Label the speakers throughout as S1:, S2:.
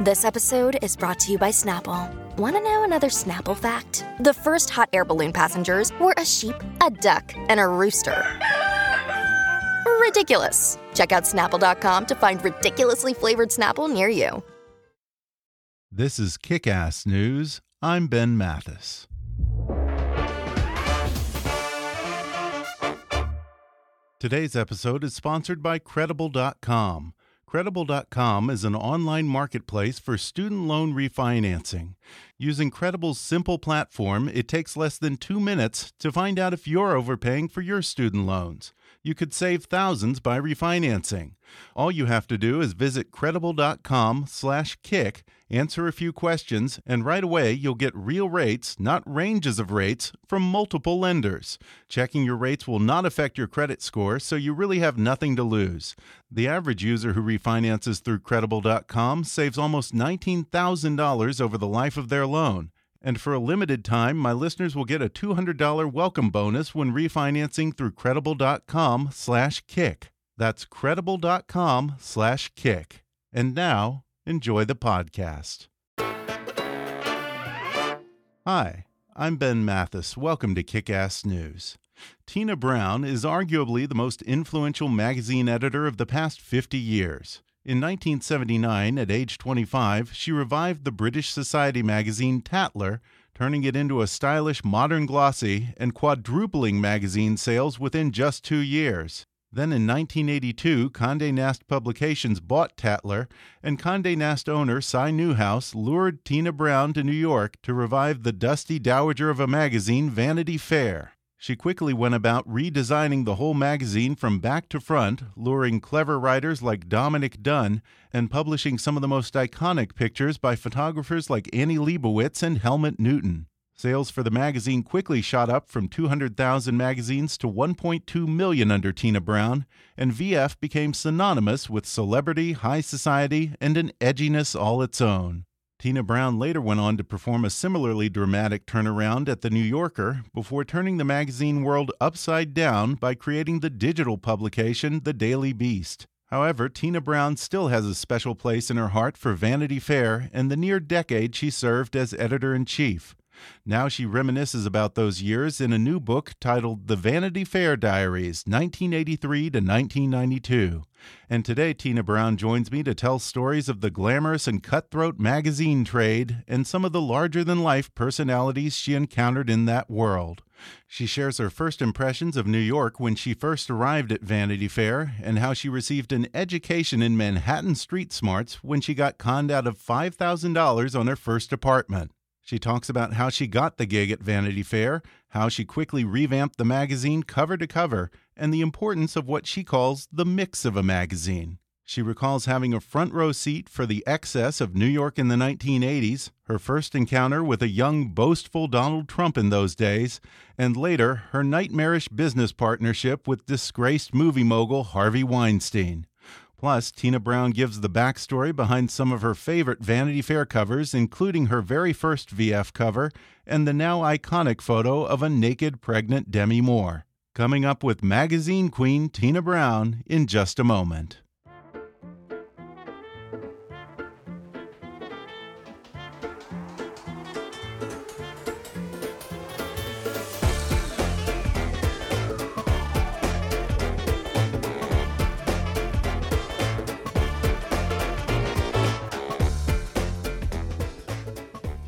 S1: This episode is brought to you by Snapple. Want to know another Snapple fact? The first hot air balloon passengers were a sheep, a duck, and a rooster. Ridiculous. Check out snapple.com to find ridiculously flavored Snapple near you.
S2: This is Kick Ass News. I'm Ben Mathis. Today's episode is sponsored by Credible.com. Credible.com is an online marketplace for student loan refinancing. Using Credible's simple platform, it takes less than two minutes to find out if you're overpaying for your student loans. You could save thousands by refinancing. All you have to do is visit credible.com/kick, answer a few questions, and right away you'll get real rates, not ranges of rates, from multiple lenders. Checking your rates will not affect your credit score, so you really have nothing to lose. The average user who refinances through credible.com saves almost $19,000 over the life of their loan. And for a limited time, my listeners will get a $200 welcome bonus when refinancing through credible.com slash kick. That's credible.com slash kick. And now, enjoy the podcast. Hi, I'm Ben Mathis. Welcome to Kick Ass News. Tina Brown is arguably the most influential magazine editor of the past 50 years. In 1979, at age 25, she revived the British Society magazine Tatler, turning it into a stylish modern glossy and quadrupling magazine sales within just two years. Then in 1982, Condé Nast Publications bought Tatler, and Condé Nast owner Cy Newhouse lured Tina Brown to New York to revive the dusty dowager of a magazine, Vanity Fair. She quickly went about redesigning the whole magazine from back to front, luring clever writers like Dominic Dunne, and publishing some of the most iconic pictures by photographers like Annie Leibovitz and Helmut Newton. Sales for the magazine quickly shot up from 200,000 magazines to 1.2 million under Tina Brown, and VF became synonymous with celebrity, high society, and an edginess all its own. Tina Brown later went on to perform a similarly dramatic turnaround at The New Yorker before turning the magazine world upside down by creating the digital publication The Daily Beast. However, Tina Brown still has a special place in her heart for Vanity Fair and the near decade she served as editor in chief. Now she reminisces about those years in a new book titled The Vanity Fair Diaries, 1983 to 1992. And today, Tina Brown joins me to tell stories of the glamorous and cutthroat magazine trade and some of the larger than life personalities she encountered in that world. She shares her first impressions of New York when she first arrived at Vanity Fair and how she received an education in Manhattan street smarts when she got conned out of $5,000 on her first apartment. She talks about how she got the gig at Vanity Fair, how she quickly revamped the magazine cover to cover, and the importance of what she calls the mix of a magazine. She recalls having a front row seat for the excess of New York in the 1980s, her first encounter with a young, boastful Donald Trump in those days, and later her nightmarish business partnership with disgraced movie mogul Harvey Weinstein. Plus, Tina Brown gives the backstory behind some of her favorite Vanity Fair covers, including her very first VF cover and the now iconic photo of a naked pregnant Demi Moore. Coming up with magazine queen Tina Brown in just a moment.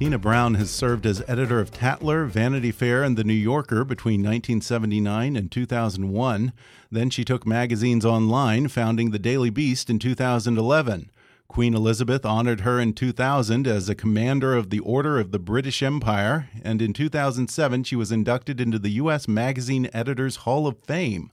S2: Tina Brown has served as editor of Tatler, Vanity Fair, and The New Yorker between 1979 and 2001. Then she took magazines online, founding The Daily Beast in 2011. Queen Elizabeth honored her in 2000 as a commander of the Order of the British Empire, and in 2007 she was inducted into the U.S. Magazine Editors Hall of Fame.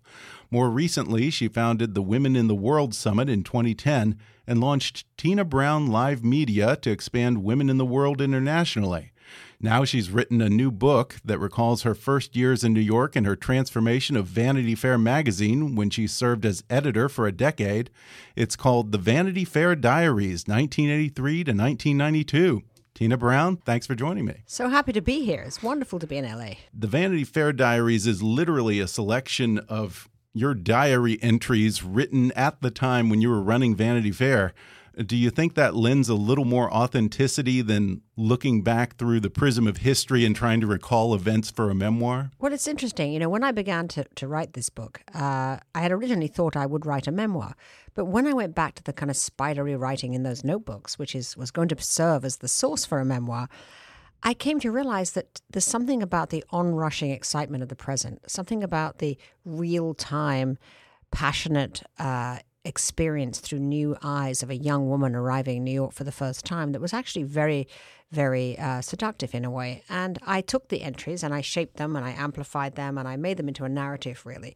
S2: More recently, she founded the Women in the World Summit in 2010 and launched Tina Brown Live Media to expand women in the world internationally. Now she's written a new book that recalls her first years in New York and her transformation of Vanity Fair magazine when she served as editor for a decade. It's called The Vanity Fair Diaries, 1983 to 1992. Tina Brown, thanks for joining me.
S3: So happy to be here. It's wonderful to be in LA.
S2: The Vanity Fair Diaries is literally a selection of your diary entries written at the time when you were running Vanity Fair. Do you think that lends a little more authenticity than looking back through the prism of history and trying to recall events for a memoir?
S3: Well, it's interesting. You know, when I began to, to write this book, uh, I had originally thought I would write a memoir. But when I went back to the kind of spidery writing in those notebooks, which is was going to serve as the source for a memoir, I came to realize that there's something about the onrushing excitement of the present, something about the real time, passionate uh, experience through new eyes of a young woman arriving in New York for the first time that was actually very, very uh, seductive in a way. And I took the entries and I shaped them and I amplified them and I made them into a narrative, really,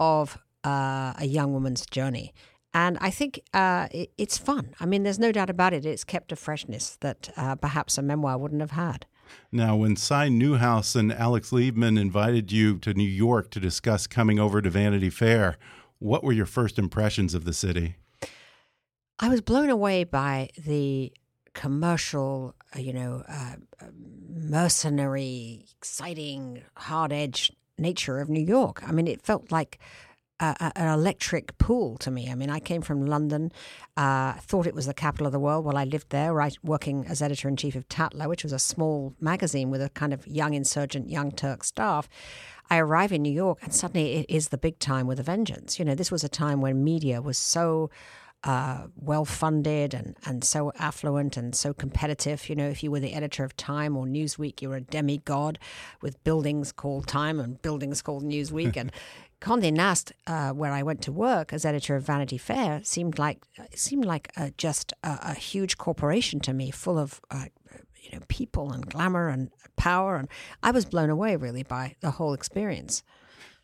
S3: of uh, a young woman's journey. And I think uh, it, it's fun. I mean, there's no doubt about it. It's kept a freshness that uh, perhaps a memoir wouldn't have had.
S2: Now, when Cy Newhouse and Alex Liberman invited you to New York to discuss coming over to Vanity Fair, what were your first impressions of the city?
S3: I was blown away by the commercial, uh, you know, uh, mercenary, exciting, hard edged nature of New York. I mean, it felt like a, an electric pool to me. I mean, I came from London, uh, thought it was the capital of the world while I lived there, right, working as editor in chief of Tatler, which was a small magazine with a kind of young insurgent, young Turk staff. I arrive in New York, and suddenly it is the big time with a vengeance. You know, this was a time when media was so uh, well funded and, and so affluent and so competitive. You know, if you were the editor of Time or Newsweek, you were a demigod with buildings called Time and buildings called Newsweek. and Condé Nast, uh, where I went to work as editor of Vanity Fair, seemed like seemed like a, just a, a, huge corporation to me, full of uh, you know people and glamour and power, and I was blown away really by the whole experience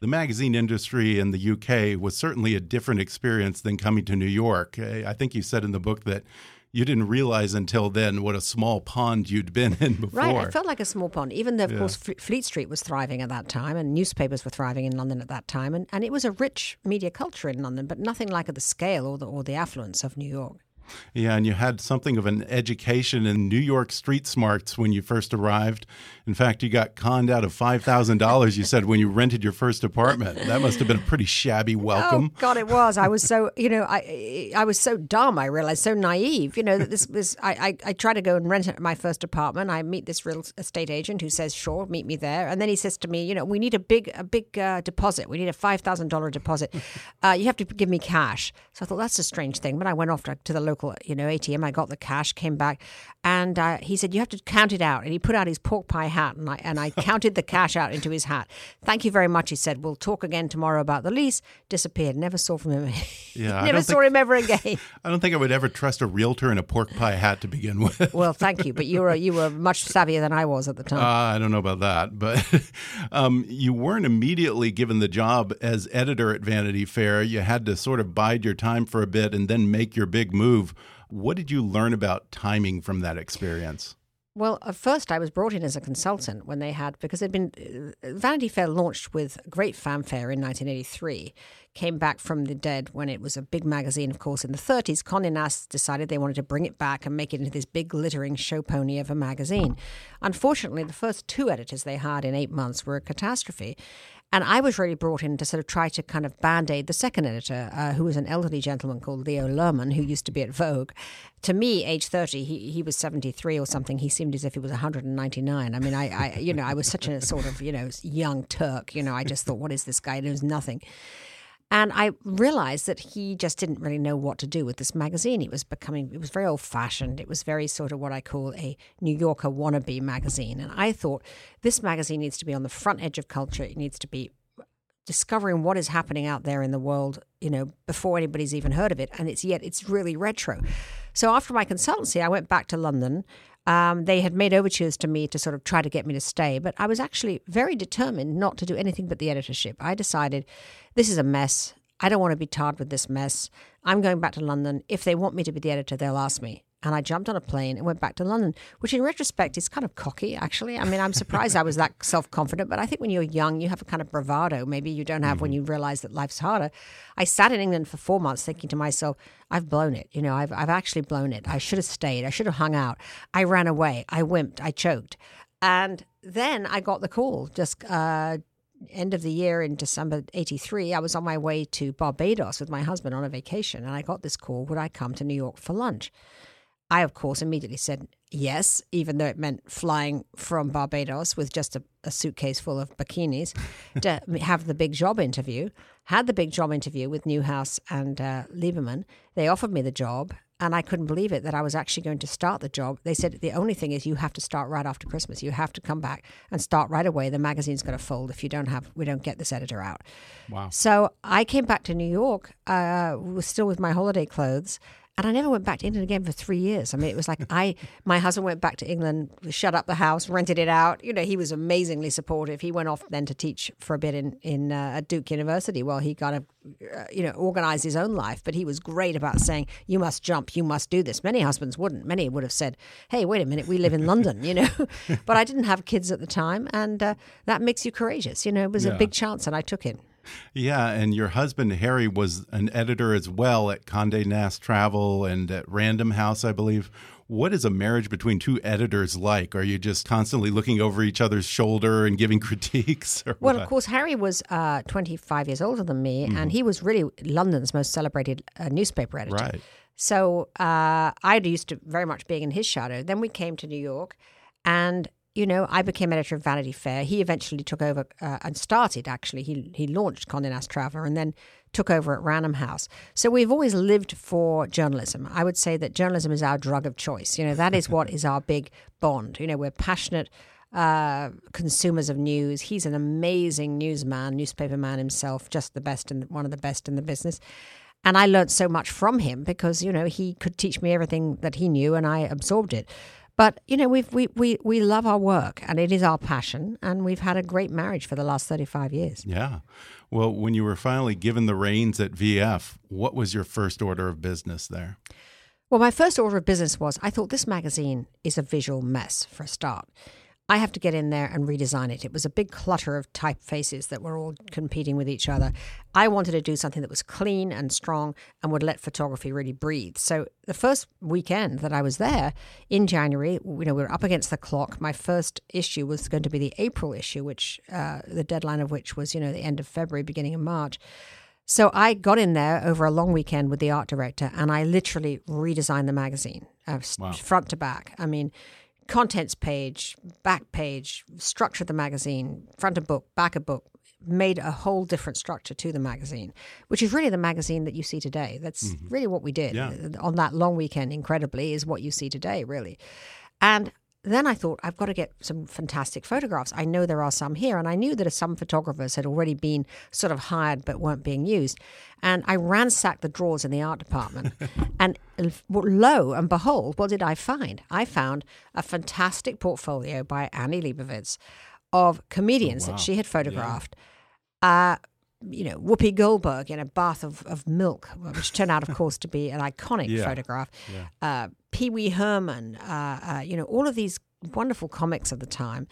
S2: the magazine industry in the UK was certainly a different experience than coming to New York. I think you said in the book that you didn't realize until then what a small pond you'd been in before.
S3: Right, I felt like a small pond, even though, of yeah. course, Fleet Street was thriving at that time and newspapers were thriving in London at that time. And, and it was a rich media culture in London, but nothing like at the scale or the, or the affluence of New York.
S2: Yeah, and you had something of an education in New York street smarts when you first arrived. In fact, you got conned out of five thousand dollars. You said when you rented your first apartment. That must have been a pretty shabby welcome.
S3: Oh God, it was. I was so you know I I was so dumb. I realized so naive. You know that this was I I, I try to go and rent my first apartment. I meet this real estate agent who says sure, meet me there, and then he says to me, you know, we need a big a big uh, deposit. We need a five thousand dollar deposit. Uh, you have to give me cash. So I thought that's a strange thing. But I went off to, to the local local, you know, ATM. I got the cash, came back, and uh, he said, "You have to count it out." And he put out his pork pie hat, and I and I counted the cash out into his hat. Thank you very much, he said. We'll talk again tomorrow about the lease. Disappeared. Never saw from him. Yeah, never saw think, him ever again.
S2: I don't think I would ever trust a realtor in a pork pie hat to begin with.
S3: well, thank you, but you were you were much savvier than I was at the time.
S2: Uh, I don't know about that, but um, you weren't immediately given the job as editor at Vanity Fair. You had to sort of bide your time for a bit and then make your big move. What did you learn about timing from that experience?
S3: Well, at first I was brought in as a consultant when they had, because it'd been, uh, Vanity Fair launched with great fanfare in 1983, came back from the dead when it was a big magazine, of course, in the 30s. Condé Nast decided they wanted to bring it back and make it into this big glittering show pony of a magazine. Unfortunately, the first two editors they had in eight months were a catastrophe. And I was really brought in to sort of try to kind of band aid the second editor, uh, who was an elderly gentleman called Leo Lerman, who used to be at Vogue. To me, age 30, he, he was 73 or something. He seemed as if he was 199. I mean, I, I, you know, I was such a sort of, you know, young Turk. You know, I just thought, what is this guy? He knows nothing. And I realized that he just didn't really know what to do with this magazine. It was becoming, it was very old fashioned. It was very sort of what I call a New Yorker wannabe magazine. And I thought this magazine needs to be on the front edge of culture. It needs to be discovering what is happening out there in the world, you know, before anybody's even heard of it. And it's yet, it's really retro. So after my consultancy, I went back to London. Um, they had made overtures to me to sort of try to get me to stay, but I was actually very determined not to do anything but the editorship. I decided this is a mess. I don't want to be tarred with this mess. I'm going back to London. If they want me to be the editor, they'll ask me. And I jumped on a plane and went back to London, which in retrospect is kind of cocky, actually. I mean, I'm surprised I was that self confident, but I think when you're young, you have a kind of bravado maybe you don't have when you realize that life's harder. I sat in England for four months thinking to myself, I've blown it. You know, I've, I've actually blown it. I should have stayed. I should have hung out. I ran away. I wimped. I choked. And then I got the call just uh, end of the year in December 83, I was on my way to Barbados with my husband on a vacation, and I got this call would I come to New York for lunch? I, of course, immediately said yes, even though it meant flying from Barbados with just a, a suitcase full of bikinis to have the big job interview. Had the big job interview with Newhouse and uh, Liberman. They offered me the job, and I couldn't believe it that I was actually going to start the job. They said the only thing is you have to start right after Christmas. You have to come back and start right away. The magazine's going to fold if you don't have we don't get this editor out.
S2: Wow.
S3: So I came back to New York, uh, was still with my holiday clothes, and I never went back to England again for three years. I mean, it was like I, my husband went back to England, shut up the house, rented it out. You know, he was amazingly supportive. He went off then to teach for a bit in in uh, at Duke University while he kind of, uh, you know, organized his own life. But he was great about saying, "You must jump, you must do this." Many husbands wouldn't. Many would have said, "Hey, wait a minute, we live in London," you know. but I didn't have kids at the time, and uh, that makes you courageous. You know, it was
S2: Yeah.
S3: a big chance, and I took it.
S2: Yeah, and your husband Harry was an editor as well at Condé Nast Travel and at Random House, I believe. What is a marriage between two editors like? Are you just constantly looking over each other's shoulder and giving critiques? Or
S3: Well,
S2: what?
S3: of course, Harry was uh, 25 years older than me, and he was really London's most celebrated uh, newspaper editor.
S2: Right.
S3: So uh, I used to very much being in his shadow. Then we came to New York, and you know, I became editor of Vanity Fair. He eventually took over uh, and started. Actually, he he launched Condé Nast Traveler, and then took over at Random House. So we've always lived for journalism. I would say that journalism is our drug of choice. You know, that is what is our big bond. You know, we're passionate uh, consumers of news. He's an amazing newsman, newspaper man himself, just the best and one of the best in the business. And I learned so much from him because you know he could teach me everything that he knew, and I absorbed it. But you know we've, we we we love our work, and it is our passion, and we've had a great marriage for the last thirty five years.
S2: Yeah. Well, when you were finally given the reins at VF, what was your first order of business there?
S3: Well, my first order of business was I thought this magazine is a visual mess for a start. I have to get in there and redesign it. It was a big clutter of typefaces that were all competing with each other. I wanted to do something that was clean and strong and would let photography really breathe. So the first weekend that I was there in January, you know, we were up against the clock. My first issue was going to be the April issue, which uh, the deadline of which was, you know, the end of February, beginning of March. So I got in there over a long weekend with the art director, and I literally redesigned the magazine, uh,
S2: Wow.
S3: front to back. I mean, contents page, back page, structured the magazine, front of book, back of book, made a whole different structure to the magazine, which is really the magazine that you see today. That's mm-hmm. really what we did
S2: Yeah.
S3: on that long weekend. Incredibly, is what you see today, really. And then I thought, I've got to get some fantastic photographs. I know there are some here, and I knew that some photographers had already been sort of hired but weren't being used. And I ransacked the drawers in the art department, and lo and behold, what did I find? I found a fantastic portfolio by Annie Leibovitz of comedians
S2: wow.
S3: that she had photographed. Uh, you know, Whoopi Goldberg in a bath of, of milk, which turned out, of course, to be an iconic
S2: Yeah.
S3: photograph. Uh, Pee Wee Herman, uh, uh, you know, all of these wonderful comics of the time.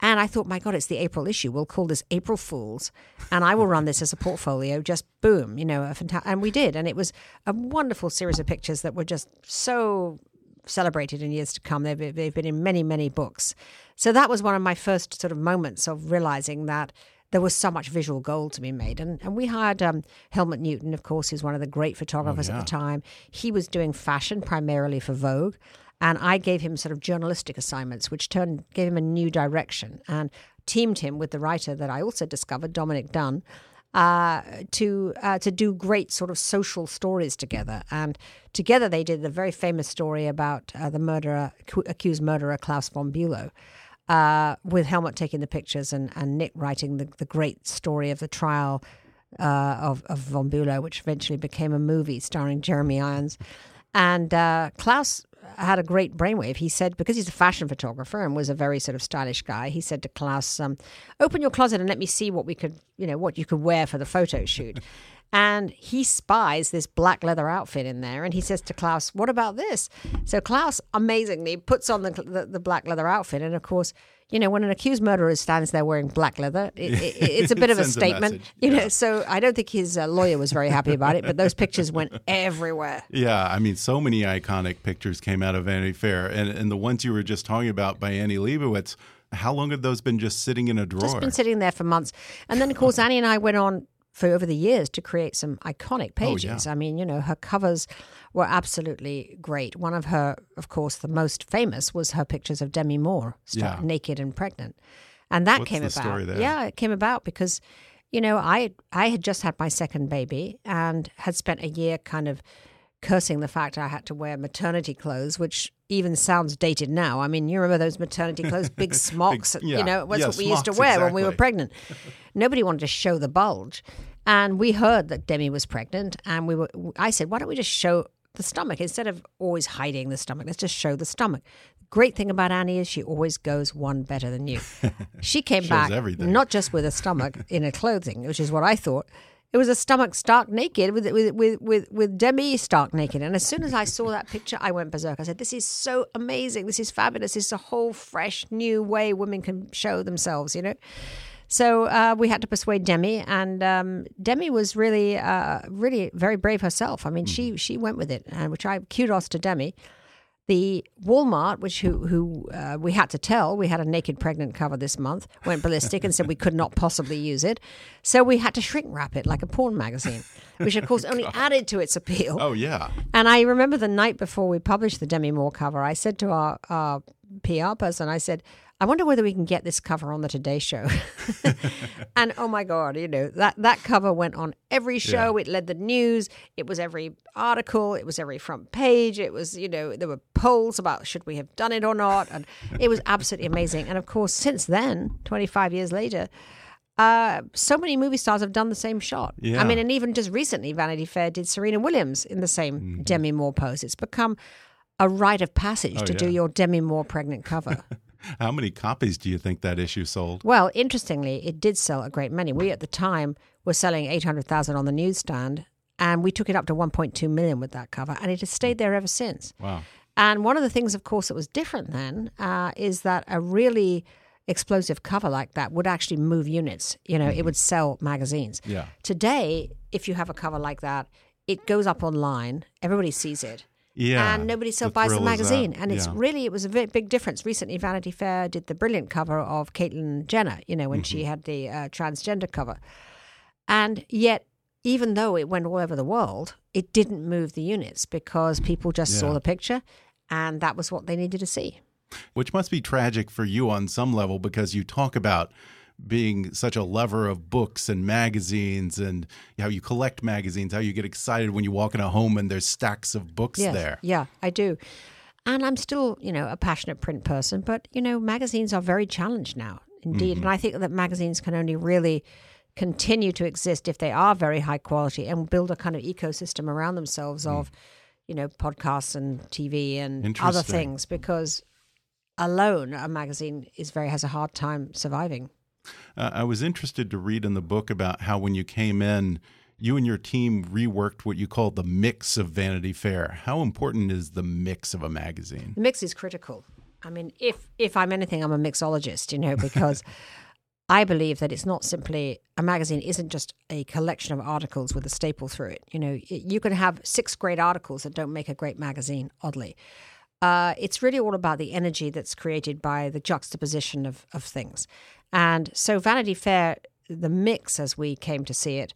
S3: And I thought, my God, it's the April issue. We'll call this April Fools, and I will run this as a portfolio. Just boom, you know, a fanta- and we did, and it was a wonderful series of pictures that were just so celebrated in years to come. They've, they've been in many, many books. So that was one of my first sort of moments of realizing that there was so much visual gold to be made. And, and we hired um, Helmut Newton, of course, who's one of the great photographers
S2: yeah.
S3: at the time. He was doing fashion primarily for Vogue. And I gave him sort of journalistic assignments, which turned gave him a new direction and teamed him with the writer that I also discovered, Dominic Dunne, uh, to uh, to do great sort of social stories together. And together they did the very famous story about uh, the murderer, accused murderer Klaus von Bülow, uh, with Helmut taking the pictures and, and Nick writing the, the great story of the trial uh, of, of von Bülow, which eventually became a movie starring Jeremy Irons. And uh, Klaus had a great brainwave. He said, because he's a fashion photographer and was a very sort of stylish guy, he said to Klaus, um, open your closet and let me see what we could, you know, what you could wear for the photo shoot. And he spies this black leather outfit in there and he says to Klaus, what about this? So Klaus amazingly puts on the, the, the black leather outfit. And of course, you know, when an accused murderer stands there wearing black leather, it, it, it's a bit of a statement, a you know. So I don't think his uh, lawyer was very happy about it, but those pictures went everywhere.
S2: Yeah, I mean, so many iconic pictures came out of Vanity Fair, and and the ones you were just talking about by Annie Leibovitz. How long have those been just sitting in a drawer?
S3: Just been sitting there for months, and then of course Annie and I went on for over the years to create some iconic pages. Oh, yeah. I mean, you know, her covers were absolutely great. One of her, of course, the most famous was her pictures of Demi Moore, yeah. naked and pregnant, and that
S2: What's
S3: came
S2: about.
S3: Yeah, it came about because, you know, I I had just had my second baby and had spent a year kind of cursing the fact I had to wear maternity clothes, which even sounds dated now. I mean, you remember those maternity clothes, big smocks, big, yeah. you know, that's yeah, what we used to wear
S2: exactly.
S3: when we were pregnant. Nobody wanted to show the bulge. And we heard that Demi was pregnant, and we were. I said, "Why don't we just show the stomach instead of always hiding the stomach? Let's just show the stomach." Great thing about Annie is she always goes one better than you. She came back
S2: everything.
S3: not just with a stomach in her clothing, which is what I thought. It was a stomach stark naked with, with with with with Demi stark naked. And as soon as I saw that picture, I went berserk. I said, "This is so amazing. This is fabulous. This is a whole fresh new way women can show themselves." You know. So uh, we had to persuade Demi, and um, Demi was really, uh, really very brave herself. I mean, she she went with it, and which I kudos to Demi the Walmart, which who who uh, we had to tell, we had a naked pregnant cover this month, went ballistic and said we could not possibly use it, so we had to shrink wrap it like a porn magazine, which of course only added to its appeal.
S2: Oh yeah.
S3: And I remember the night before we published the Demi Moore cover, I said to our, our PR person, I said, I wonder whether we can get this cover on the Today Show. and oh my God, you know, that, that cover went on every show. Yeah. It led the news. It was every article. It was every front page. It was, you know, there were polls about should we have done it or not. And it was absolutely amazing. And of course, since then, 25 years later, uh, so many movie stars have done the same shot.
S2: Yeah.
S3: I mean, and even just recently, Vanity Fair did Serena Williams in the same mm-hmm. Demi Moore pose. It's become a rite of passage oh, to yeah. do your Demi Moore pregnant cover.
S2: How many copies do you think that issue sold?
S3: Well, interestingly, it did sell a great many. We at the time were selling 800,000 on the newsstand and we took it up to 1.2 million with that cover and it has stayed there ever since.
S2: Wow.
S3: And one of the things, of course, that was different then uh, is that a really explosive cover like that would actually move units. You know, mm-hmm. it would sell magazines.
S2: Yeah.
S3: Today, if you have a cover like that, it goes up online, everybody sees it
S2: yeah,
S3: and nobody still the buys the magazine. And it's yeah. really it was a very big difference. Recently, Vanity Fair did the brilliant cover of Caitlyn Jenner. You know when mm-hmm. she had the uh, transgender cover, and yet even though it went all over the world, it didn't move the units because people just yeah. saw the picture, and that was what they needed to see.
S2: Which must be tragic for you on some level because you talk about being such a lover of books and magazines and how you collect magazines, how you get excited when you walk in a home and there's stacks of books
S3: yes,
S2: there.
S3: Yeah, I do. And I'm still, you know, a passionate print person, but, you know, magazines are very challenged now, indeed. Mm -hmm. And I think that magazines can only really continue to exist if they are very high quality and build a kind of ecosystem around themselves mm. of, you know, podcasts and TV and other things because alone a magazine is very has a hard time surviving.
S2: Uh, I was interested to read in the book about how when you came in, you and your team reworked what you called the mix of Vanity Fair. How important is the mix of a magazine?
S3: The mix is critical. I mean, if if I'm anything, I'm a mixologist, you know, because I believe that it's not simply a magazine isn't just a collection of articles with a staple through it. You know, you can have six great articles that don't make a great magazine. Oddly, uh, it's really all about the energy that's created by the juxtaposition of of things. And so Vanity Fair, the mix as we came to see it,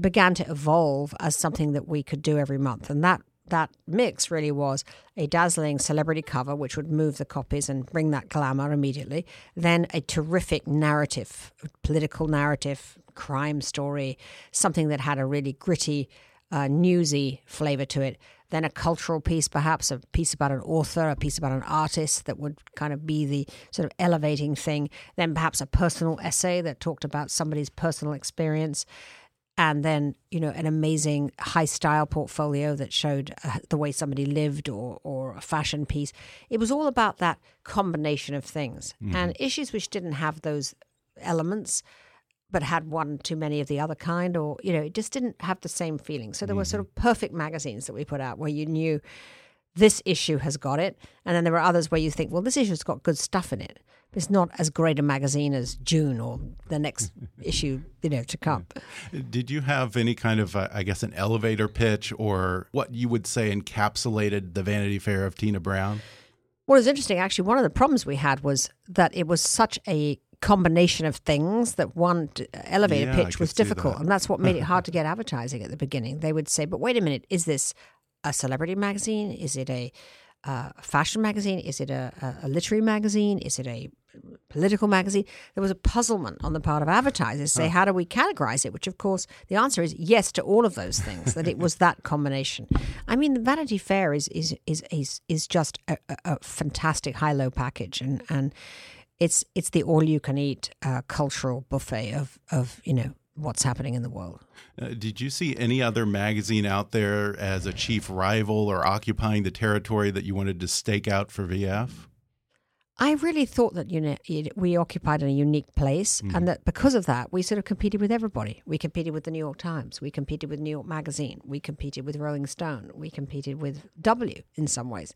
S3: began to evolve as something that we could do every month. And that that mix really was a dazzling celebrity cover, which would move the copies and bring that glamour immediately. Then a terrific narrative, political narrative, crime story, something that had a really gritty, uh, newsy flavor to it then a cultural piece, perhaps a piece about an author, a piece about an artist that would kind of be the sort of elevating thing, then perhaps a personal essay that talked about somebody's personal experience. and then you know an amazing high style portfolio that showed uh, the way somebody lived or or a fashion piece it was all about that combination of things
S2: Mm-hmm.
S3: and issues which didn't have those elements but had one too many of the other kind or you know it just didn't have the same feeling. So there were sort of perfect magazines that we put out where you knew this issue has got it. And then there were others where you think well this issue's got good stuff in it but it's not as great a magazine as june or the next issue you know to come.
S2: Did you have any kind of, uh, I guess, an elevator pitch or what you would say encapsulated the Vanity Fair of Tina Brown?
S3: What was interesting, actually, one of the problems we had was that it was such a combination of things that one elevator
S2: Yeah,
S3: pitch was difficult. And that's what made it hard to get advertising at the beginning. They would say, but wait a minute, is this a celebrity magazine? Is it a uh, fashion magazine? Is it a, a, literary magazine? Is it a political magazine? There was a puzzlement on the part of advertisers. Say, how do we categorize it? Which, of course, the answer is yes to all of those things. that it was that combination. I mean, the Vanity Fair is is is is, is just a, a, a fantastic high low package, and and it's it's the all you can eat uh, cultural buffet of of you know what's happening in the world.
S2: Uh, did you see any other magazine out there as a chief rival or occupying the territory that you wanted to stake out for VF?
S3: I really thought that you know we occupied a unique place, and that because of that, we sort of competed with everybody. We competed with the New York Times, we competed with New York Magazine, we competed with Rolling Stone, we competed with W in some ways.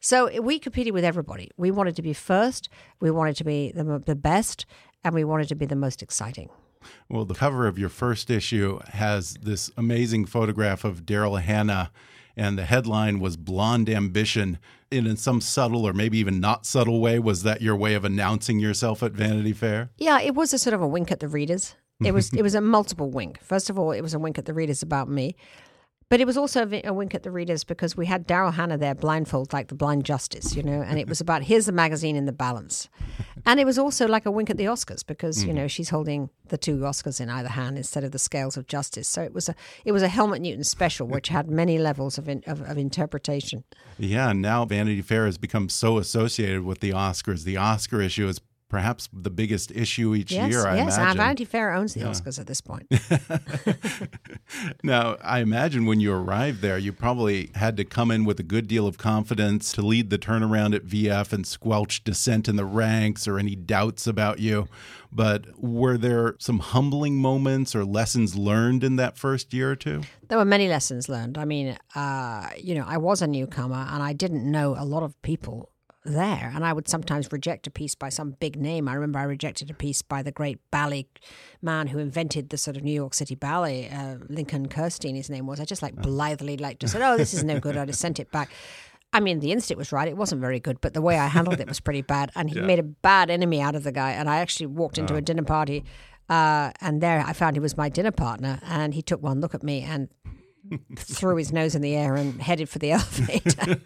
S3: So eh, we competed with everybody. We wanted to be first, we wanted to be the, the best, and we wanted to be the most exciting.
S2: Well, the cover of your first issue has this amazing photograph of Daryl Hannah, and the headline was Blonde Ambition. And in some subtle or maybe even not subtle way, was that your way of announcing yourself at Vanity Fair?
S3: Yeah, it was a sort of a wink at the readers. It was it was a multiple wink. First of all, it was a wink at the readers about me, but it was also a, wink at the readers because we had Daryl Hannah there, blindfold, like the blind justice, you know, and it was about here's the magazine in the balance, and it was also like a wink at the Oscars because you mm-hmm. know she's holding the two Oscars in either hand instead of the scales of justice. So it was a it was a Helmut Newton special, which had many levels of in, of, of interpretation.
S2: Yeah, and now Vanity Fair has become so associated with the Oscars. The Oscar issue is perhaps the biggest issue each
S3: Yes,
S2: year, I
S3: yes,
S2: imagine.
S3: Vanity Fair owns the Oscars at this point.
S2: Now, I imagine when you arrived there, you probably had to come in with a good deal of confidence to lead the turnaround at VF and squelch dissent in the ranks or any doubts about you. But were there some humbling moments or lessons learned in that first year or two?
S3: There were many lessons learned. I mean, uh, you know, I was a newcomer and I didn't know a lot of people there. And I would sometimes reject a piece by some big name. I remember I rejected a piece by the great ballet man who invented the sort of New York City ballet, uh, Lincoln Kirstein, his name was. I just like blithely like just said, oh, this is no good. I just sent it back. I mean, the instinct was right. It wasn't very good, but the way I handled it was pretty bad. And he made a bad enemy out of the guy. And I actually walked into a dinner party, uh, and there I found he was my dinner partner. And he took one look at me and threw his nose in the air and headed for the elevator.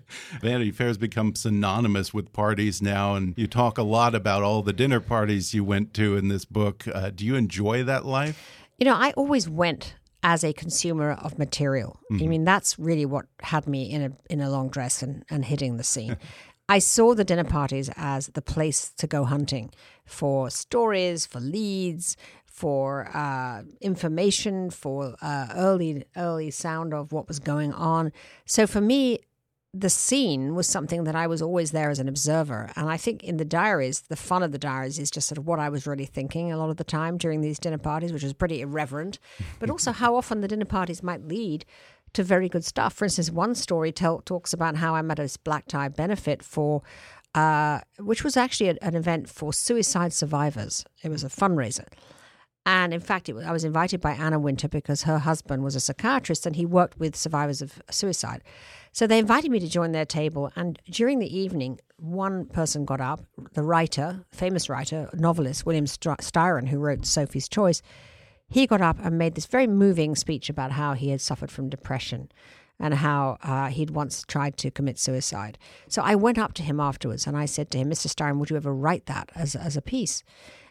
S2: Vanity Fair has become synonymous with parties now, and you talk a lot about all the dinner parties you went to in this book. Uh, do you enjoy that life?
S3: you know, I always went as a consumer of material. I mean, that's really what had me in a in a long dress and, and hitting the scene. I saw the dinner parties as the place to go hunting for stories, for leads, for uh, information, for uh, early early sound of what was going on. So for me, the scene was something that I was always there as an observer. And I think in the diaries, the fun of the diaries is just sort of what I was really thinking a lot of the time during these dinner parties, which was pretty irreverent, but also how often the dinner parties might lead to very good stuff. For instance, one story tell, talks about how I'm at a black tie benefit for. Uh, which was actually an event for suicide survivors. It was a fundraiser. And in fact, I was invited by Anna Wintour because her husband was a psychiatrist and he worked with survivors of suicide. So they invited me to join their table. And during the evening, one person got up, the writer, famous writer, novelist, William Styron, who wrote Sophie's Choice. He got up and made this very moving speech about how he had suffered from depression and how uh, he'd once tried to commit suicide. So I went up to him afterwards and I said to him, Mr. Styron, would you ever write that as, as a piece?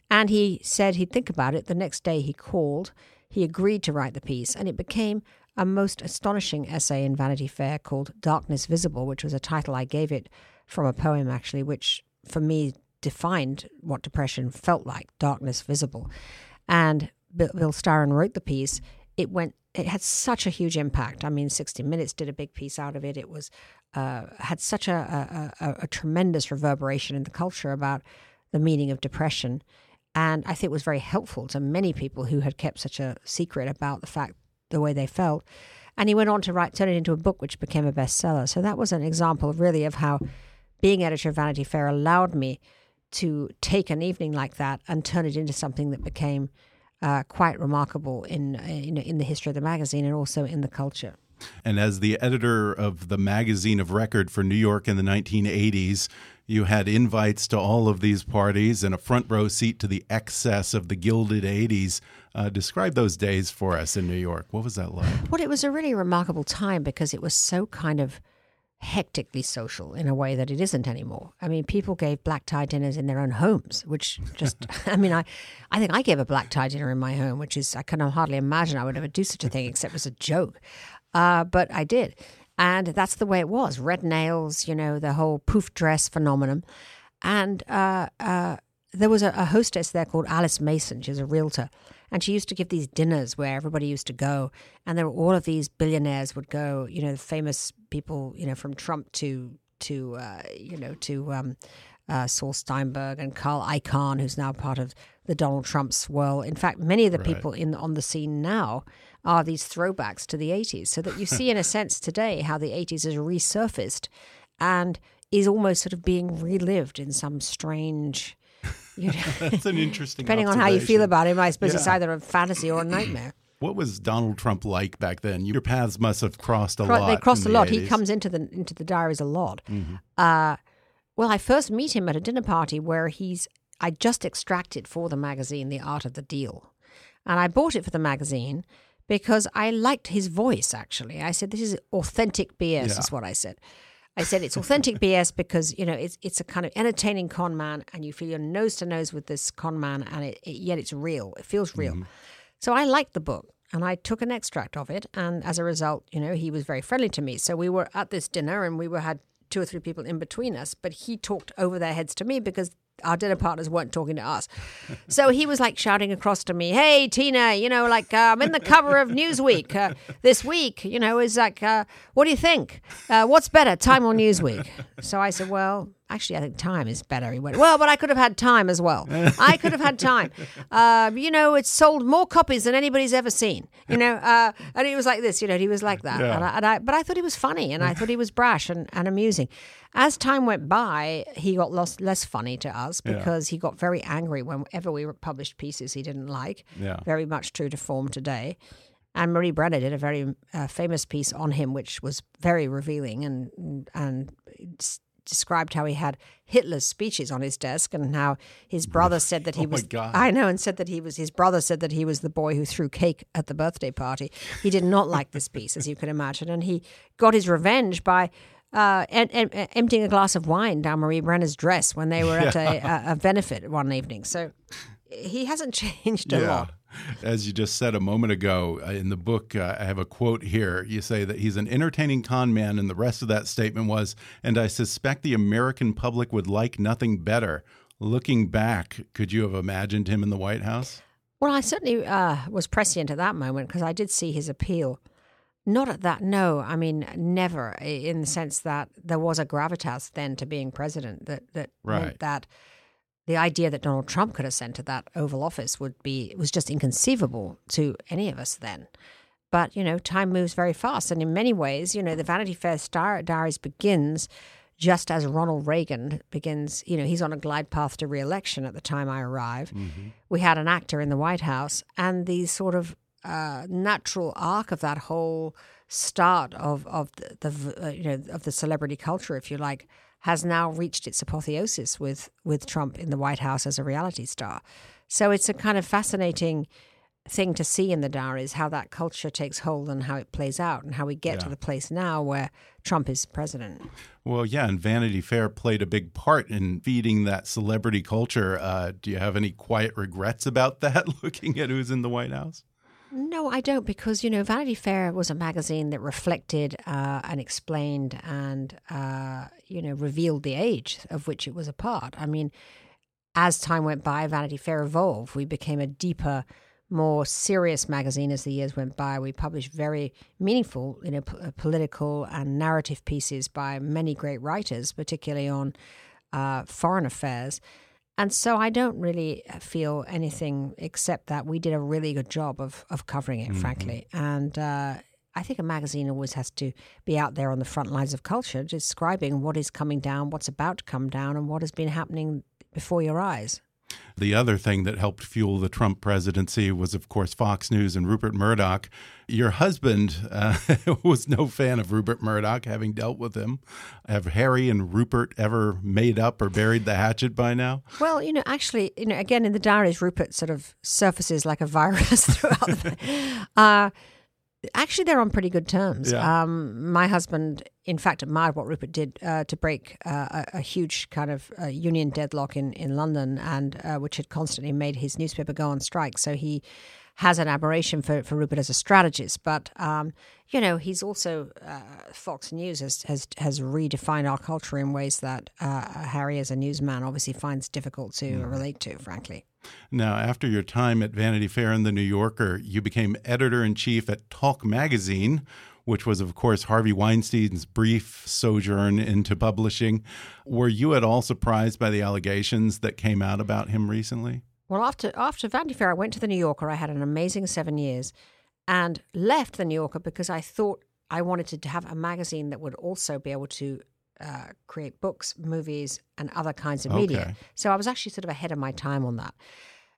S3: And he said he'd think about it. The next day he called. He agreed to write the piece, and it became a most astonishing essay in Vanity Fair called Darkness Visible, which was a title I gave it from a poem, actually, which for me defined what depression felt like darkness visible. And Bill, Styron wrote the piece, it went. It had such a huge impact. I mean, 60 Minutes did a big piece out of it. It was uh, had such a, a, a, a tremendous reverberation in the culture about the meaning of depression, and I think it was very helpful to many people who had kept such a secret about the fact the way they felt. And he went on to write, turn it into a book, which became a bestseller. So that was an example, really, of how being editor of Vanity Fair allowed me to take an evening like that and turn it into something that became uh, quite remarkable in, in in the history of the magazine and also in the culture.
S2: And as the editor of the magazine of record for New York in the 1980s, you had invites to all of these parties and a front row seat to the excess of the gilded 80s. Uh, describe those days for us in New York. What was that like?
S3: Well, it was a really remarkable time because it was so kind of hectically social in a way that it isn't anymore. I mean, people gave black tie dinners in their own homes, which just, I mean, I, I think I gave a black tie dinner in my home, which is, I can hardly imagine I would ever do such a thing except as a joke. Uh, but I did. And that's the way it was red nails, you know, the whole poof dress phenomenon. And uh, uh, there was a, a hostess there called Alice Mason. She's a realtor. And she used to give these dinners where everybody used to go. And there were all of these billionaires would go, you know, the famous people, you know, from Trump to, to uh, you know, to um, uh, Saul Steinberg and Carl Icahn, who's now part of the Donald Trump swirl. In fact, many of the
S2: Right.
S3: people in on the scene now are these throwbacks to the 80s. So that you see, in a sense, today how the 80s has resurfaced and is almost sort of being relived in some strange, you know,
S2: That's an interesting
S3: depending on how you feel about him, I suppose it's either a fantasy or a nightmare.
S2: What was Donald Trump like back then? Your paths must have crossed a lot.
S3: they crossed a
S2: the
S3: lot. He comes into the into the diaries a lot.
S2: Mm-hmm.
S3: Uh, well, I first meet him at a dinner party where he's I just extracted for the magazine The Art of the Deal, and I bought it for the magazine because I liked his voice. Actually, I said this is authentic BS.
S2: Yeah.
S3: Is what I said. I said it's authentic BS because you know it's it's a kind of entertaining con man, and you feel you're nose to nose with this con man, and it, it, yet it's real. It feels real. Mm-hmm. So I liked the book and I took an extract of it. And as a result, you know, he was very friendly to me. So we were at this dinner and we were had two or three people in between us, but he talked over their heads to me because our dinner partners weren't talking to us. So he was like shouting across to me, Hey, Tina, you know, like uh, I'm in the cover of Newsweek uh, this week, you know, is like, uh, what do you think? Uh, what's better, Time or Newsweek? So I said, Well, actually, I think Time is better. He went, Well, but I could have had Time as well. I could have had Time. Uh, you know, it's sold more copies than anybody's ever seen, you know. Uh, and he was like this, you know, he was like that.
S2: Yeah.
S3: And, I, and I, but I thought he was funny and I thought he was brash and, and amusing. As time went by, he got lost, less funny to us
S2: Yeah.
S3: because he got very angry whenever we published pieces he didn't like.
S2: Yeah.
S3: Very much true to form today. And Marie Brenner did a very uh, famous piece on him, which was very revealing and and described how he had Hitler's speeches on his desk and how his brother said that he
S2: Oh my
S3: was.
S2: God.
S3: I know, and said that he was. His brother said that he was the boy who threw cake at the birthday party. He did not like this piece, as you can imagine, and he got his revenge by. Uh, em- em- emptying a glass of wine down Marie Brenner's dress when they were at a, a, a benefit one evening. So he hasn't changed a lot.
S2: As you just said a moment ago uh, in the book, uh, I have a quote here. You say that he's an entertaining con man, and the rest of that statement was, and I suspect the American public would like nothing better. Looking back, could you have imagined him in the White House?
S3: Well, I certainly uh, was prescient at that moment because I did see his appeal. Not at that, no. I mean, never in the sense that there was a gravitas then to being president that that meant
S2: Right.
S3: that the idea that Donald Trump could ascend to that Oval Office would be was just inconceivable to any of us then. But you know, time moves very fast, and in many ways, you know, the Vanity Fair Star Diaries begins just as Ronald Reagan begins. You know, he's on a glide path to re-election at the time I arrive. Mm-hmm. We had an actor in the White House, and the sort of uh, natural arc of that whole start of of the, the uh, you know of the celebrity culture, if you like, has now reached its apotheosis with with Trump in the White House as a reality star. So it's a kind of fascinating thing to see in the diaries how that culture takes hold and how it plays out and how we get to the place now where Trump is president.
S2: Well, yeah, and Vanity Fair played a big part in feeding that celebrity culture. Uh, do you have any quiet regrets about that, looking at who's in the White House?
S3: No, I don't, because you know, Vanity Fair was a magazine that reflected uh, and explained and uh, you know revealed the age of which it was a part. I mean, as time went by, Vanity Fair evolved. We became a deeper, more serious magazine as the years went by. We published very meaningful, you know, p- uh, political and narrative pieces by many great writers, particularly on uh, foreign affairs. And so I don't really feel anything except that we did a really good job of, of covering it, mm-hmm. frankly. And uh, I think a magazine always has to be out there on the front lines of culture, describing what is coming down, what's about to come down, and what has been happening before your eyes.
S2: The other thing that helped fuel the Trump presidency was, of course, Fox News and Rupert Murdoch. Your husband uh, was no fan of Rupert Murdoch, having dealt with him. Have Harry and Rupert ever made up or buried the hatchet by now?
S3: Well, you know, actually, you know, again in the diaries, Rupert sort of surfaces like a virus throughout. the, uh, Actually, they're on pretty good terms. Yeah. Um, my husband, in fact, admired what Rupert did uh, to break uh, a, a, huge kind of uh, union deadlock in, in London, and uh, which had constantly made his newspaper go on strike. So he has an admiration for, for Rupert as a strategist. But um, you know, he's also uh, Fox News has, has has redefined our culture in ways that uh, Harry, as a newsman, obviously finds difficult to mm. relate to. Frankly.
S2: Now, after your time at Vanity Fair and The New Yorker, you became editor in chief at Talk Magazine, which was, of course, Harvey Weinstein's brief sojourn into publishing. Were you at all surprised by the allegations that came out about him recently?
S3: Well, after after Vanity Fair, I went to The New Yorker. I had an amazing seven years and left The New Yorker because I thought I wanted to have a magazine that would also be able to uh, create books, movies, and other kinds of okay. media. So I was actually sort of ahead of my time on that.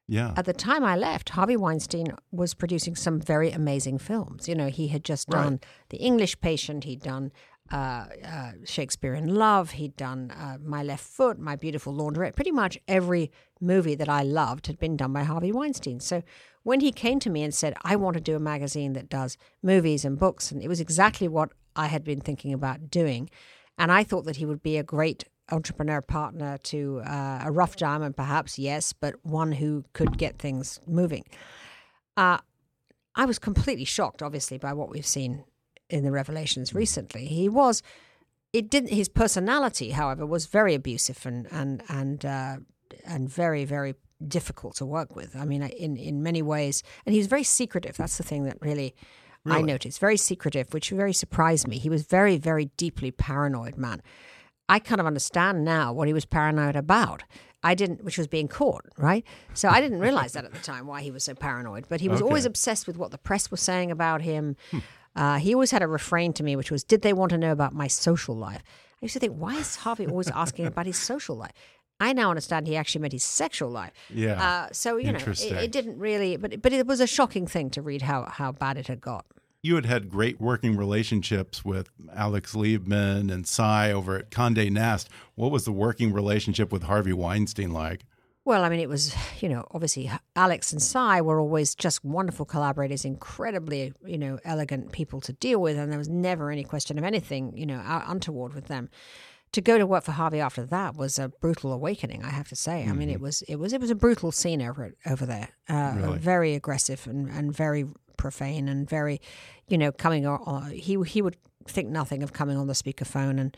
S2: Yeah.
S3: At the time I left, Harvey Weinstein was producing some very amazing films. You know, he had just done right. The English Patient, he'd done uh, uh, Shakespeare in Love, he'd done uh, My Left Foot, My Beautiful Laundrette. Pretty much every movie that I loved had been done by Harvey Weinstein. So when he came to me and said, I want to do a magazine that does movies and books, and it was exactly what I had been thinking about doing. And I thought that he would be a great entrepreneur partner to uh, a rough diamond, perhaps, yes, but one who could get things moving. Uh, I was completely shocked, obviously, by what we've seen in the revelations recently. He was, it didn't. His personality, however, was very abusive and and and uh, and very very difficult to work with. I mean, in in many ways, and he was very secretive. That's the thing that really Really? I noticed. Very secretive, which very surprised me. He was very, very deeply paranoid man. I kind of understand now what he was paranoid about. I didn't, which was being caught, right? So I didn't realize that at the time why he was so paranoid. But he was okay. always obsessed with what the press was saying about him. Hmm. Uh, he always had a refrain to me, which was, "Did they want to know about my social life?" I used to think, why is Harvey always asking about his social life? I now understand he actually meant his sexual life.
S2: Yeah. Uh,
S3: so you know, it, it, didn't really, but but it was a shocking thing to read how how bad it had got.
S2: You had had great working relationships with Alex Liberman and Si over at Condé Nast. What was the working relationship with Harvey Weinstein like?
S3: Well, I mean, it was, you know, obviously Alex and Si were always just wonderful collaborators, incredibly, you know, elegant people to deal with, and there was never any question of anything, you know, untoward with them to go to work for Harvey after that was a brutal awakening. I have to say. Mm-hmm. I mean, it mm-hmm. was it was it was a brutal scene over over there. Uh, really? Very aggressive and, and very profane and very, you know, coming on. He he would think nothing of coming on the speakerphone and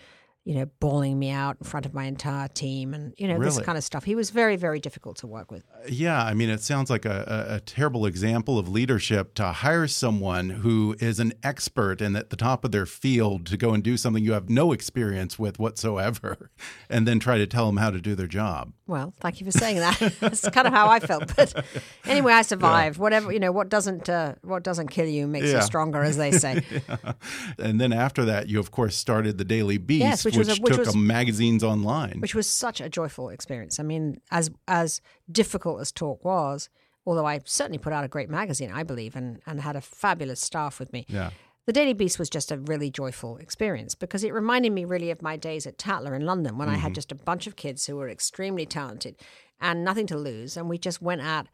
S3: you know, bawling me out in front of my entire team and, you know, really? this kind of stuff. He was very, very difficult to work with.
S2: Uh, yeah. I mean, it sounds like a, a, terrible example of leadership to hire someone who is an expert and at the top of their field to go and do something you have no experience with whatsoever and then try to tell them how to do their job.
S3: Well, thank you for saying that. That's kind of how I felt. But anyway, I survived. Yeah. Whatever, you know, what doesn't, uh, what doesn't kill you makes yeah. you stronger, as they say. yeah.
S2: And then after that, you, of course, started the Daily Beast. Yes, which was a, which took was, magazines online,
S3: which was such a joyful experience. I mean, as as difficult as talk was, although I certainly put out a great magazine, I believe, and and had a fabulous staff with me.
S2: Yeah.
S3: The Daily Beast was just a really joyful experience because it reminded me really of my days at Tatler in London when mm-hmm. I had mm-hmm. just a bunch of kids who were extremely talented and nothing to lose, and we just went at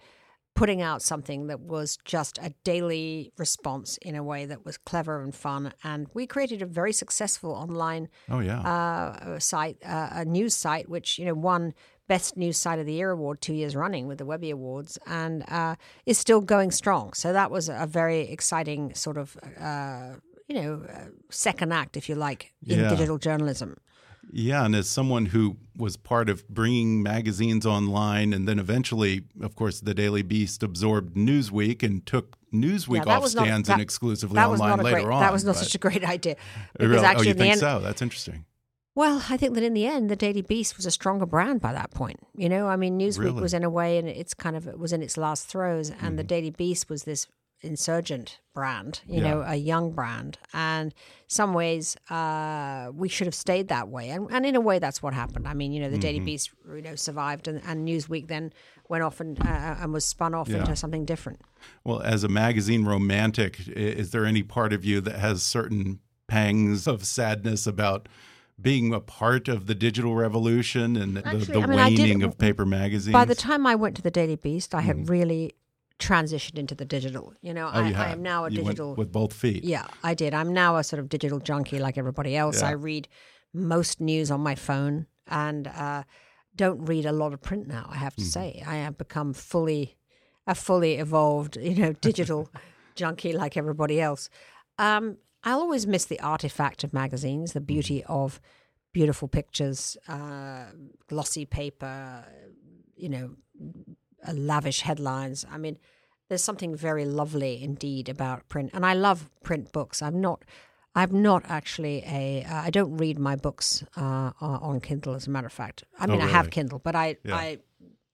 S3: putting out something that was just a daily response in a way that was clever and fun. And we created a very successful online
S2: oh, yeah.
S3: uh, site, uh, a news site, which you know won Best News Site of the Year award two years running with the Webby Awards, and uh, is still going strong. So that was a very exciting sort of uh, you know uh, second act, if you like, in yeah. digital journalism.
S2: Yeah, and as someone who was part of bringing magazines online, and then eventually, of course, the Daily Beast absorbed Newsweek and took Newsweek
S3: Yeah,
S2: off stands
S3: that-
S2: and exclusively online later
S3: great,
S2: on.
S3: That was not
S2: but-
S3: such a great idea.
S2: Oh,
S3: Because
S2: really?
S3: actually,
S2: oh, you think
S3: end,
S2: so? That's interesting.
S3: Well, I think that in the end, the Daily Beast was a stronger brand by that point. You know, I mean, Newsweek
S2: Really?
S3: was in a way, and it's kind of it was in its last throes, and
S2: Mm-hmm.
S3: the Daily Beast was this insurgent brand, you know, a young brand, and some ways uh, we should have stayed that way, and, and in a way, that's what happened. I mean, you know, the Daily
S2: Mm-hmm.
S3: Beast, you know, survived, and, and Newsweek then went off and uh, and was spun off
S2: Yeah.
S3: into something different.
S2: Well, as a magazine romantic, is there any part of you that has certain pangs of sadness about being a part of the digital revolution and the,
S3: Actually,
S2: the
S3: I mean, I did-
S2: of paper magazines?
S3: By the time I went to the Daily Beast, I had really transitioned into the digital. You know,
S2: Mm. Oh,
S3: I,
S2: you
S3: I am now a
S2: You
S3: digital.
S2: with both feet.
S3: Yeah, I did. I'm now a sort of digital junkie like everybody else.
S2: Yeah.
S3: I read most news on my phone and uh, don't read a lot of print now. I have to
S2: Mm-hmm.
S3: say, I have become fully a fully evolved, you know, digital junkie like everybody else. Um, I'll always miss the artifact of magazines, the beauty
S2: Mm-hmm.
S3: of beautiful pictures, uh, glossy paper, you know, lavish headlines. I mean, there's something very lovely indeed about print, and I love print books. I'm not. I'm not actually a. Uh, I don't read my books uh, on Kindle, as a matter of fact. I mean, I have? Kindle, but I
S2: Yeah.
S3: I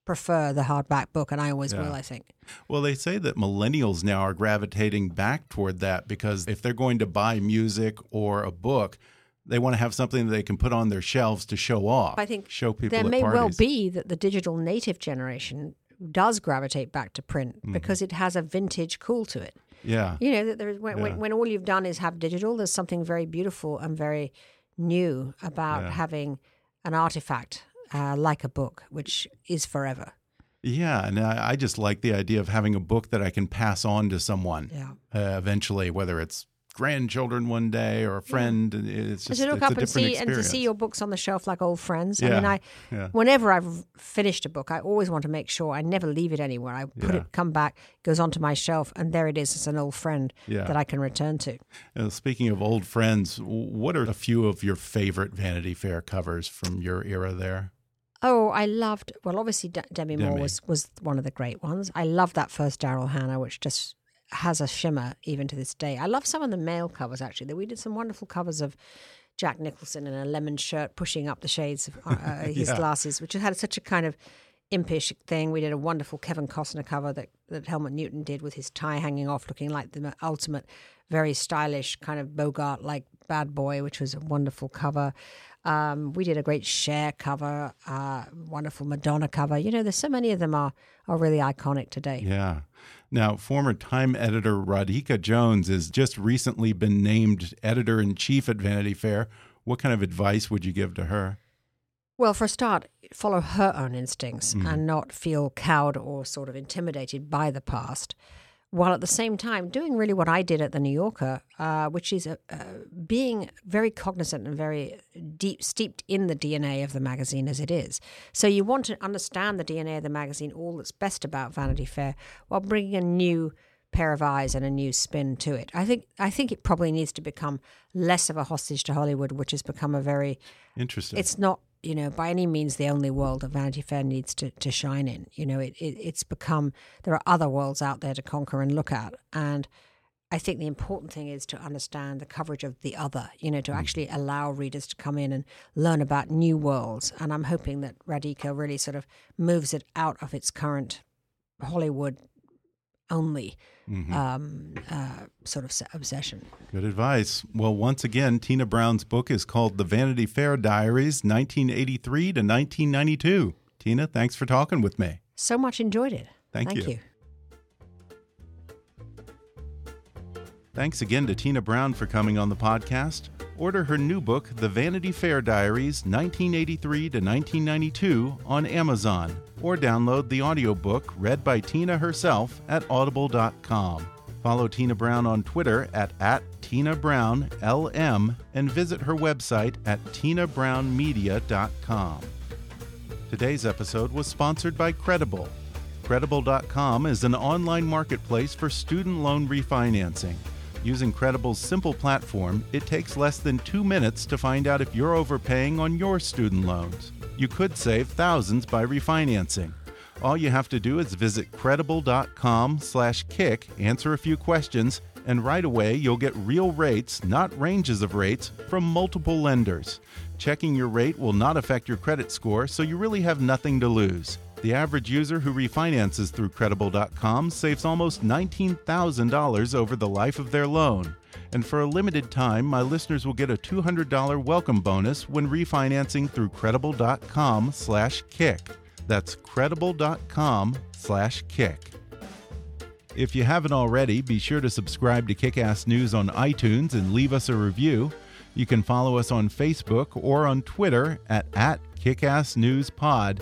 S3: prefer the hardback book, and I always
S2: Yeah.
S3: will. I think.
S2: Well, they say that millennials now are gravitating back toward that because if they're going to buy music or a book, they want to have something that they can put on their shelves to show off.
S3: I think
S2: show people
S3: there may well be that the digital native generation does gravitate back to print
S2: Mm-hmm.
S3: because it has a vintage cool to it.
S2: Yeah.
S3: You know that there when,
S2: Yeah.
S3: when, when all you've done is have digital, there's something very beautiful and very new about
S2: Yeah.
S3: having an artifact uh, like a book, which is forever.
S2: Yeah, and I, I just like the idea of having a book that I can pass on to someone
S3: Yeah.
S2: uh, eventually, whether it's grandchildren one day or a friend. and It's just
S3: to look up and see and to see your books on the shelf like old friends. I mean,
S2: Yeah,
S3: I
S2: yeah.
S3: whenever I've finished a book, I always want to make sure I never leave it anywhere. I put
S2: Yeah.
S3: it, come back, goes onto my shelf, and there it is. It's an old friend
S2: Yeah.
S3: that I can return to.
S2: Uh, speaking of old friends, what are a few of your favorite Vanity Fair covers from your era there?
S3: Oh, I loved. Well, obviously De- Demi, Moore
S2: Demi.
S3: was was one of the great ones. I loved that first Daryl Hannah, which just has a shimmer even to this day. I love some of the male covers actually. We did some wonderful covers of Jack Nicholson in a lemon shirt pushing up the shades of uh, uh, his
S2: Yeah.
S3: glasses, which had such a kind of impish thing. We did a wonderful Kevin Costner cover that, that Helmut Newton did with his tie hanging off, looking like the ultimate, very stylish kind of Bogart like bad boy, which was a wonderful cover. Um, we did a great Cher cover, uh, wonderful Madonna cover. You know, there's so many of them are are really iconic today.
S2: Yeah. Now, former Time editor Radhika Jones has just recently been named editor in chief at Vanity Fair. What kind of advice would you give to her?
S3: Well, for a start, follow her own instincts
S2: Mm-hmm.
S3: and not feel cowed or sort of intimidated by the past, while at the same time doing really what I did at the New Yorker, uh, which is uh, uh, being very cognizant and very deep steeped in the DNA of the magazine as it is. So you want to understand the DNA of the magazine, all that's best about Vanity Fair, while bringing a new pair of eyes and a new spin to it. I think I think it probably needs to become less of a hostage to Hollywood, which has become a very
S2: Interesting.
S3: it's not you know by any means the only world that vanity fair needs to, to shine in. You know it, it it's become there are other worlds out there to conquer and look at. And i think the important thing is to understand the coverage of the other you know to mm. actually allow readers to come in and learn about new worlds. And i'm hoping that radhika really sort of moves it out of its current hollywood only um, uh, sort of obsession
S2: Good advice. Well, once again, Tina Brown's book is called The Vanity Fair Diaries, 1983 to 1992. Tina, thanks for talking with me.
S3: so much enjoyed it
S2: Thank
S3: thank
S2: you.
S3: you.
S2: Thanks again to Tina Brown for coming on the podcast. Order her new book, The Vanity Fair Diaries 1983 to 1992, on Amazon, or download the audiobook read by Tina herself at audible.com. Follow Tina Brown on Twitter at, at Tina Brown LM and visit her website at tinabrownmedia.com. Today's episode was sponsored by Credible. Credible.com is an online marketplace for student loan refinancing. Using Credible's simple platform, it takes less than two minutes to find out if you're overpaying on your student loans. You could save thousands by refinancing. All you have to do is visit credible.com/kick, answer a few questions, and right away you'll get real rates, not ranges of rates, from multiple lenders. Checking your rate will not affect your credit score, so you really have nothing to lose. The average user who refinances through credible.com saves almost $19,000 over the life of their loan. And for a limited time, my listeners will get a $200 welcome bonus when refinancing through Credible.com slash kick. That's Credible.com slash kick. If you haven't already, be sure to subscribe to Kickass News on iTunes and leave us a review. You can follow us on Facebook or on Twitter at, at KickassNewsPod.